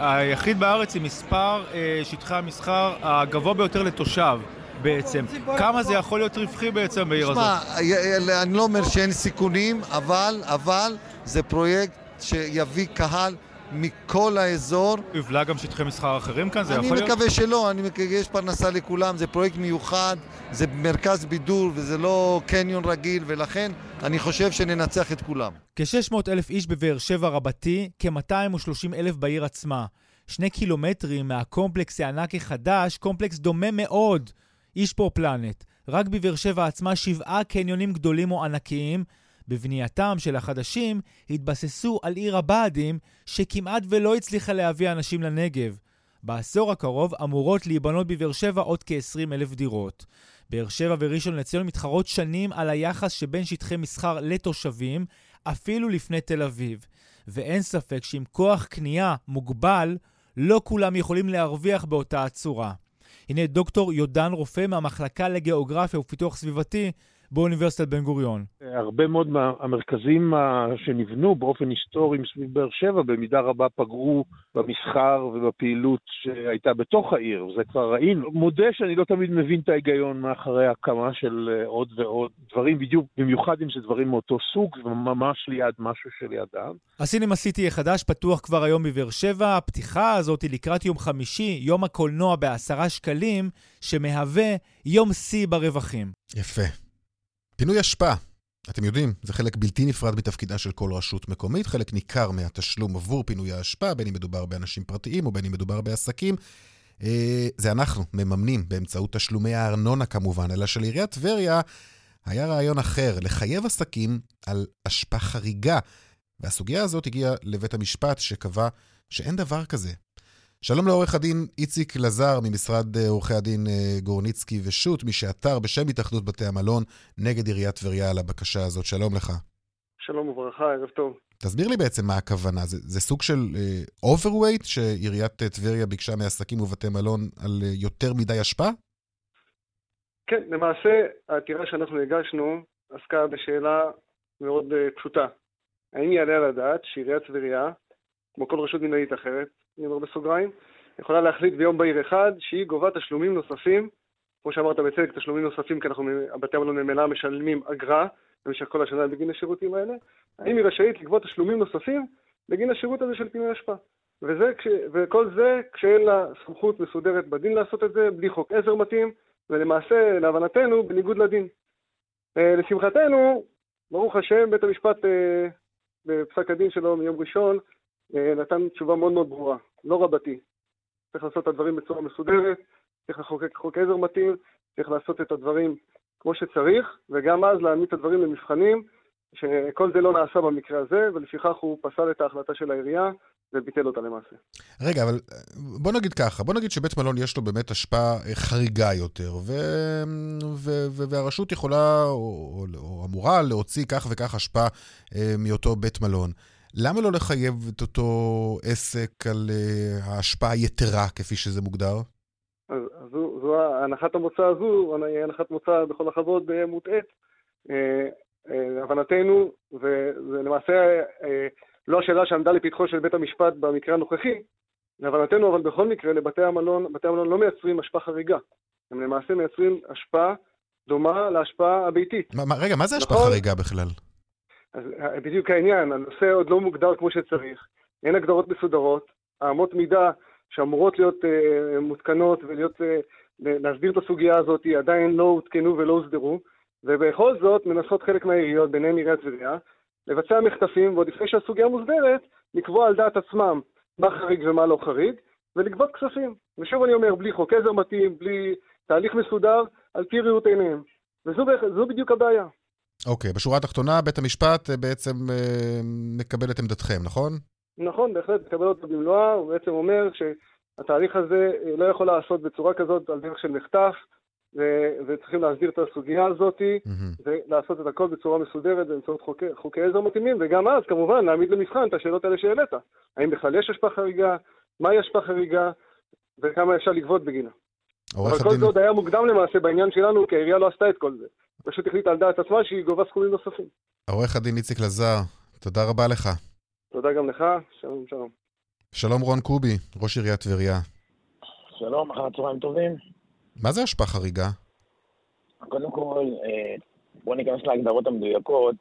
היחיד בארץ עם מספר uh, שטחי המסחר הגבוה ביותר לתושב. בעצם. כמה זה יכול להיות רווחי בעצם בעיר הזאת? שמע, אני לא אומר שאין סיכונים, אבל, אבל זה פרויקט שיביא קהל מכל האזור. יובלע גם שטחי מסחר אחרים כאן? זה יכול להיות? אני מקווה שלא, אני מקווה, יש פרנסה לכולם, זה פרויקט מיוחד, זה מרכז בידור וזה לא קניון רגיל, ולכן אני חושב שננצח את כולם. כ-600 אלף איש בבאר שבע רבתי, כ-230 אלף בעיר עצמה. שני קילומטרים מהקומפלקס הענק החדש, קומפלקס דומה מאוד, איש פה פלנט. רק בבאר שבע עצמה שבעה קניונים גדולים או ענקיים, בבנייתם של החדשים התבססו על עיר הבה"דים, שכמעט ולא הצליחה להביא אנשים לנגב. בעשור הקרוב אמורות להיבנות בבאר שבע עוד כ-20 אלף דירות. באר שבע וראשון לציון מתחרות שנים על היחס שבין שטחי מסחר לתושבים, אפילו לפני תל אביב. ואין ספק שעם כוח קנייה מוגבל, לא כולם יכולים להרוויח באותה הצורה. הנה דוקטור יודן רופא מהמחלקה לגיאוגרפיה ופיתוח סביבתי באוניברסיטת בן גוריון. הרבה מאוד מהמרכזים שנבנו באופן היסטורי מסביב באר שבע במידה רבה פגעו במסחר ובפעילות שהייתה בתוך העיר, וזה כבר ראינו. מודה שאני לא תמיד מבין את ההיגיון מאחורי הקמה של אה, עוד ועוד דברים, בדיוק, במיוחד אם זה דברים מאותו סוג, וממש ליד משהו שלידם. הסינמה סיטי החדש פתוח כבר היום בבאר שבע. הפתיחה הזאת היא לקראת יום חמישי, יום הקולנוע בעשרה שקלים, שמהווה יום שיא ברווחים. יפה. פינוי אשפה. אתם יודעים, זה חלק בלתי נפרד מתפקידה של כל רשות מקומית, חלק ניכר מהתשלום עבור פינוי האשפה, בין אם מדובר באנשים פרטיים או בין אם מדובר בעסקים. אה, זה אנחנו מממנים באמצעות תשלומי הארנונה כמובן, אלא שלעיריית טבריה היה רעיון אחר, לחייב עסקים על אשפה חריגה. והסוגיה הזאת הגיעה לבית המשפט שקבע שאין דבר כזה. שלום לעורך הדין איציק לזר ממשרד אה, עורכי הדין אה, גורניצקי ושות', מי שעתר בשם התאחדות בתי המלון נגד עיריית טבריה על הבקשה הזאת. שלום לך. שלום וברכה, ערב טוב. תסביר לי בעצם מה הכוונה. זה, זה סוג של overweight uh, שעיריית טבריה ביקשה מעסקים ובתי מלון על uh, יותר מדי אשפה? כן, למעשה העתירה שאנחנו הגשנו עסקה בשאלה מאוד uh, פשוטה. האם יעלה על הדעת שעיריית טבריה, כמו כל רשות מנהלית אחרת, אני אומר בסוגריים, יכולה להחליט ביום בהיר אחד שהיא גובה תשלומים נוספים, כמו שאמרת בצדק, תשלומים נוספים, כי אנחנו, בתי המלון ממילא משלמים אגרה במשך כל השנה בגין השירותים האלה, האם היא רשאית לגבות תשלומים נוספים בגין השירות הזה של פינוי אשפה. וזה, וכל זה כשאין לה סמכות מסודרת בדין לעשות את זה, בלי חוק עזר מתאים, ולמעשה, להבנתנו, בניגוד לדין. אה, לשמחתנו, ברוך השם, בית המשפט אה, בפסק הדין שלו מיום ראשון נתן תשובה מאוד מאוד ברורה, לא רבתי. צריך לעשות את הדברים בצורה מסודרת, צריך לחוקק חוק עזר מתאים, צריך לעשות את הדברים כמו שצריך, וגם אז להעמיד את הדברים למבחנים, שכל זה לא נעשה במקרה הזה, ולפיכך הוא פסל את ההחלטה של העירייה וביטל אותה למעשה. רגע, אבל בוא נגיד ככה, בוא נגיד שבית מלון יש לו באמת השפעה חריגה יותר, ו... ו... ו... והרשות יכולה או, או, אמורה להוציא כך וכך השפעה אה, מאותו בית מלון. למה לא לחייב את אותו עסק על uh, ההשפעה היתרה, כפי שזה מוגדר? אז, אז זו, זו הנחת המוצא הזו, הנחת מוצא בכל הכבוד מוטעית. להבנתנו, וזה למעשה לא השאלה שעמדה לפתחו של בית המשפט במקרה הנוכחי, להבנתנו, אבל בכל מקרה, לבתי המלון, בתי המלון לא מייצרים השפעה חריגה. הם למעשה מייצרים השפעה דומה להשפעה הביתית. מה, רגע, מה זה השפעה נכון? חריגה בכלל? אז בדיוק העניין, הנושא עוד לא מוגדר כמו שצריך, אין הגדרות מסודרות, האמות מידה שאמורות להיות uh, מותקנות ולהיות, uh, להסביר את הסוגיה הזאת עדיין לא הותקנו ולא הוסדרו, ובכל זאת מנסות חלק מהעיריות, ביניהן עיריית טבריה, לבצע מחטפים, ועוד לפני שהסוגיה מוסדרת, לקבוע על דעת עצמם מה חריג ומה לא חריג, ולגבות כספים. ושוב אני אומר, בלי חוק עזר מתאים, בלי תהליך מסודר, על פי ראות עיניהם. וזו בדיוק הבעיה. אוקיי, okay, בשורה התחתונה, בית המשפט אה, בעצם אה, מקבל את עמדתכם, נכון? נכון, בהחלט מקבל אותה במלואה, הוא בעצם אומר שהתהליך הזה אה, לא יכול לעשות בצורה כזאת על דרך של מחטף, ו- וצריכים להסדיר את הסוגיה הזאת, mm-hmm. ולעשות את הכל בצורה מסודרת באמצעות חוקי, חוקי עזר מתאימים, וגם אז, כמובן, להעמיד למבחן את השאלות האלה שהעלית. האם בכלל יש השפעה חריגה, מהי השפעה חריגה, וכמה אפשר לגבות בגינה. אבל. כל זה עוד היה מוקדם למעשה בעניין שלנו, כי העירייה לא עשתה את כל זה. פשוט החליטה על דעת עצמה שהיא גובה סכומים נוספים. עורך הדין איציק לזר, תודה רבה לך. תודה גם לך, שלום שלום. שלום רון קובי, ראש עיריית טבריה. שלום, אחר הצהריים טובים. מה זה השפעה חריגה? קודם כל, אה, בואו ניכנס להגדרות המדויקות.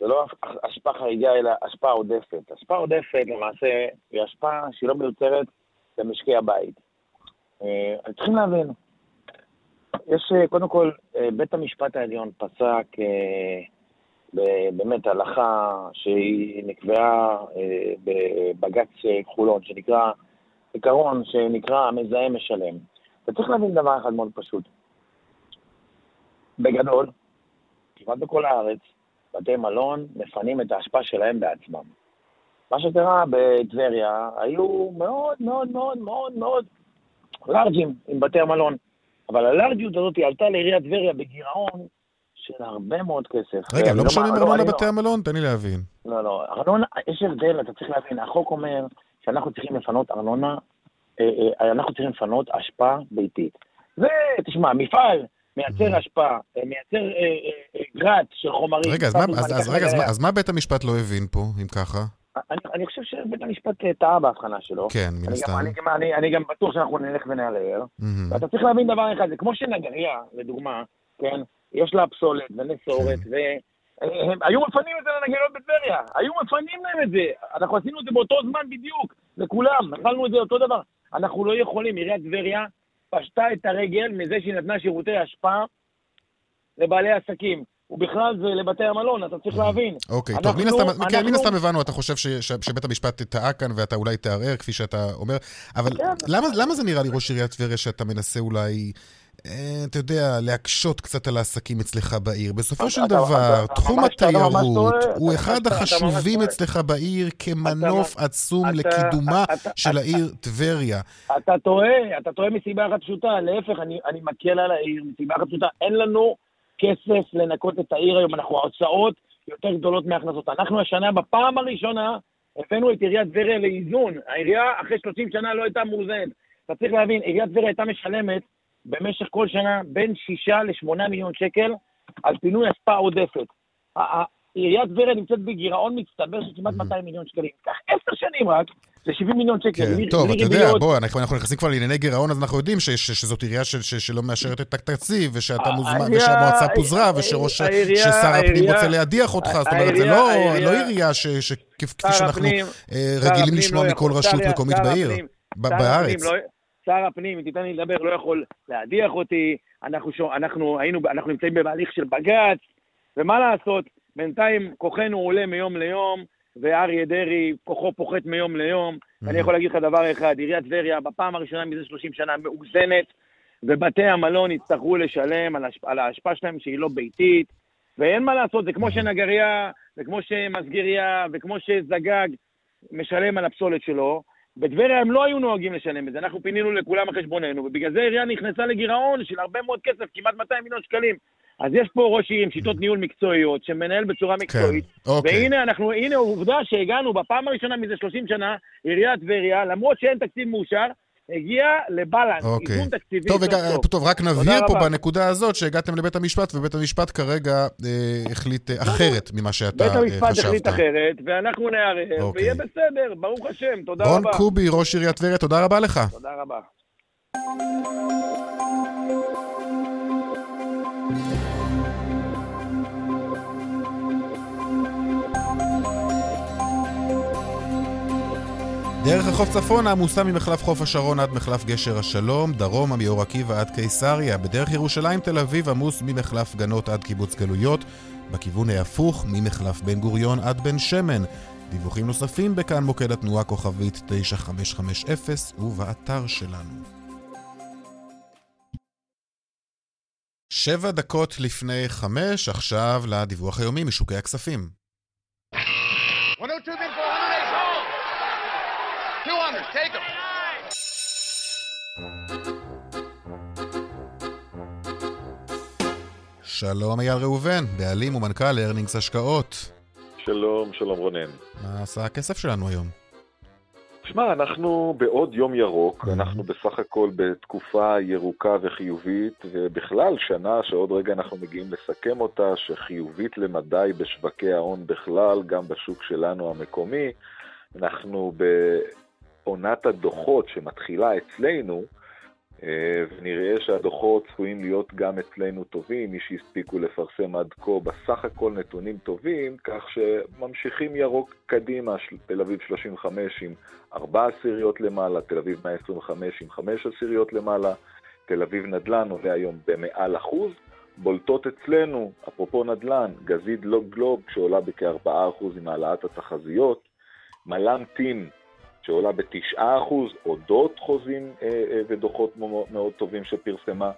זה לא השפעה חריגה, אלא השפעה עודפת. השפעה עודפת, למעשה, היא השפעה שהיא לא מיוצרת למשקי הבית. אה, צריכים להבין, יש אה, קודם כל, בית המשפט העליון פסק באמת הלכה שהיא נקבעה בבג"ץ חולון, שנקרא, עיקרון שנקרא המזהם משלם. אתה צריך להבין דבר אחד מאוד פשוט. בגדול, כמעט בכל הארץ, בתי מלון מפנים את האשפה שלהם בעצמם. מה שקרה בטבריה, היו מאוד מאוד מאוד מאוד מאוד לארג'ים עם בתי המלון. אבל הלארג'יות הזאת עלתה לעיריית טבריה בגירעון של הרבה מאוד כסף. רגע, הם לא משלמים ארנונה לבתי המלון? תן לי להבין. לא, לא, ארנונה, יש הבדל, אתה צריך להבין, החוק אומר שאנחנו צריכים לפנות ארנונה אה, אה, אנחנו צריכים לפנות אשפה ביתית. ותשמע, מפעל מייצר אשפה, אה, מייצר גרט של חומרים. רגע, אז מה בית המשפט לא הבין פה, אם ככה? אני, אני חושב שבית המשפט טעה בהבחנה שלו. כן, מן הסתם. אני, אני, אני, גם בטוח שאנחנו נלך ונעלר. Mm-hmm. ואתה צריך להבין דבר אחד, זה כמו שנגריה, לדוגמה, כן, יש לה פסולת ונסורת, כן. והם היו מפנים את זה לנגריות בטבריה, היו מפנים להם את זה. אנחנו עשינו את זה באותו זמן בדיוק, לכולם, אכלנו את זה אותו דבר. אנחנו לא יכולים, עיריית טבריה פשטה את הרגל מזה שהיא נתנה שירותי השפעה לבעלי עסקים. ובכלל זה לבתי המלון, אתה צריך להבין. אוקיי, טוב, מן הסתם, אנחנו... כן, מן הסתם הבנו, אתה חושב ש, ש, שבית המשפט טעה כאן ואתה אולי תערער, כפי שאתה אומר, אבל כן. למה, למה זה נראה לי, ראש עיריית טבריה, שאתה מנסה אולי אה, אתה יודע, להקשות קצת על העסקים אצלך בעיר. בסופו של דבר, תחום התיירות הוא אחד החשובים אצלך בעיר כמנוף עצום לקידומה של העיר טבריה. אתה טועה, אתה טועה מסיבה אחת פשוטה. להפך, אני מקל על העיר מסיבה אחת פשוטה. אין לנו כסף לנקות את העיר היום, אנחנו ההוצאות יותר גדולות מהכנסות. אנחנו השנה, בפעם הראשונה, הבאנו את עיריית טבריה לאיזון. העירייה אחרי 30 שנה לא הייתה מאוזנת. אתה צריך להבין, עיריית טבריה הייתה משלמת במשך כל שנה בין 6 ל-8 מיליון שקל על פינוי אספה עודפת. עיריית טבריה נמצאת בגירעון מצטבר של כמעט 200 מיליון שקלים. קח עשר שנים רק, זה 70 מיליון שקל. כן, טוב, אתה יודע, בוא, אנחנו, נכנסים כבר לענייני גירעון, אז אנחנו יודעים שזאת עירייה שלא מאשרת את התקציב, ושאתה מוזמן, ושהמועצה פוזרה, ששר הפנים רוצה להדיח אותך, זאת אומרת, זה לא, לא עירייה כפי שאנחנו אה, רגילים לשמוע לא מכל רשות מקומית בעיר, בארץ. שר הפנים, אם תיתן לי לדבר, לא יכול להדיח אותי, אנחנו, שו, אנחנו, היינו, אנחנו נמצאים בהליך של בג"ץ, ומה לעשות, בינתיים כוחנו עולה מיום ליום, ואריה דרעי, כוחו פוחת מיום ליום. Mm-hmm. אני יכול להגיד לך דבר אחד, עיריית טבריה, בפעם הראשונה מזה 30 שנה מאוזנת, ובתי המלון יצטרכו לשלם על, השפ... על ההשפעה שלהם שהיא לא ביתית, ואין מה לעשות, זה כמו שנגריה, וכמו שמסגריה, וכמו שזגג משלם על הפסולת שלו, בטבריה הם לא היו נוהגים לשלם את זה, אנחנו פינינו לכולם על חשבוננו, ובגלל זה העירייה נכנסה לגירעון של הרבה מאוד כסף, כמעט 200 מיליון שקלים. אז יש פה ראש עיר עם שיטות ניהול מקצועיות, שמנהל בצורה מקצועית. כן, אוקיי. והנה, אנחנו, הנה עובדה שהגענו בפעם הראשונה מזה 30 שנה, עיריית טבריה, למרות שאין תקציב מאושר, הגיע לבלנס, אוקיי. איזון תקציבי טוב, הגע- סוף. טוב, רק נבהיר פה רבה. בנקודה הזאת שהגעתם לבית המשפט, ובית המשפט כרגע אה, החליט אה, אחרת ממה שאתה בית אה, המשפט החליט חשבת. אחרת, ואנחנו נערער, אוקיי. ויהיה בסדר, ברוך השם, תודה רון רבה. קובי, ראש עיריית טבריה, תודה רבה לך. תודה רבה. דרך החוף צפונה עמוסה ממחלף חוף השרון עד מחלף גשר השלום, דרומה מאור עקיבא עד קיסריה, בדרך ירושלים תל אביב עמוס ממחלף גנות עד קיבוץ גלויות, בכיוון ההפוך ממחלף בן גוריון עד בן שמן. דיווחים נוספים בכאן מוקד התנועה כוכבית 9550 ובאתר שלנו. שבע דקות לפני חמש, עכשיו לדיווח היומי משוקי הכספים. 102 bid for 100 ace home. 200, take him. שלום אייל ראובן, בעלים ומנכ"ל ארנינגס השקעות. שלום, שלום רונן. מה עשה הכסף שלנו היום? שמע, אנחנו בעוד יום ירוק, אנחנו בסך הכל בתקופה ירוקה וחיובית, ובכלל שנה שעוד רגע אנחנו מגיעים לסכם אותה, שחיובית למדי בשווקי ההון בכלל, גם בשוק שלנו המקומי. אנחנו בעונת הדוחות שמתחילה אצלנו, ונראה שהדוחות צפויים להיות גם אצלנו טובים, מי שהספיקו לפרסם עד כה בסך הכל נתונים טובים, כך שממשיכים ירוק קדימה, תל אביב 35 עם 4 עשיריות למעלה, תל אביב 125 עם 5 עשיריות למעלה, תל אביב נדל"ן עולה היום במעל אחוז, בולטות אצלנו, אפרופו נדל"ן, גזית לוג גלוב שעולה בכ-4% עם העלאת התחזיות, מל"ם טים שעולה בתשעה אחוז, אודות חוזים אה, אה, ודוחות מאוד, טובים שפרסמה.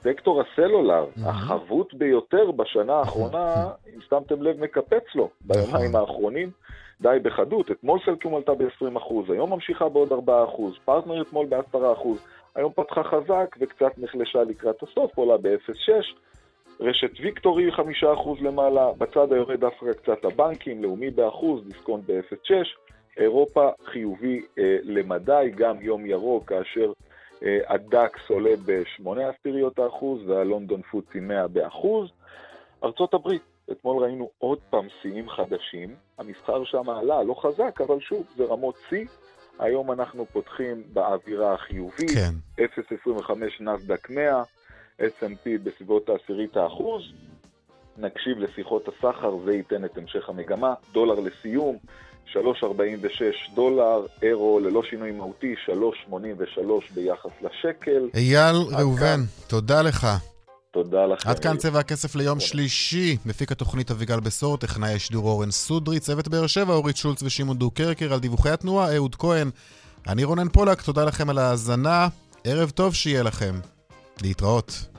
סקטור הסלולר, החבוט ביותר בשנה האחרונה, אם שמתם לב, מקפץ לו ביומיים האחרונים, די בחדות. אתמול סלקום עלתה ב-20 אחוז, היום ממשיכה בעוד 4 אחוז, פרטנר אתמול ב-10 אחוז, היום פתחה חזק וקצת נחלשה לקראת הסוף, עולה ב-0.6. רשת ויקטורי 5% למעלה, בצד היורד דווקא קצת הבנקים, לאומי באחוז, דיסקונט ב-0.6. אירופה חיובי אה, למדי, גם יום ירוק, כאשר אה, הדקס עולה ב-8 עשיריות האחוז והלונדון פוצי 100 באחוז. ארצות הברית, אתמול ראינו עוד פעם שיאים חדשים, המסחר שם עלה, לא חזק, אבל שוב, זה רמות שיא. היום אנחנו פותחים באווירה החיובית, כן. 0.25 נסדק 100, S&P בסביבות העשירית האחוז. נקשיב לשיחות הסחר, זה ייתן את המשך המגמה. דולר לסיום, 3.46 דולר, אירו ללא שינוי מהותי, 3.83 ביחס לשקל. אייל ראובן, כאן. תודה לך. תודה לכם. עד כאן צבע הכסף ליום שלישי. מפיק התוכנית אביגל בשור, טכנאי השידור אורן סודרי, צוות באר שבע, אורית שולץ ושמעון דוקרקר, על דיווחי התנועה, אהוד כהן. אני רונן פולק, תודה לכם על ההאזנה. ערב טוב שיהיה לכם. להתראות.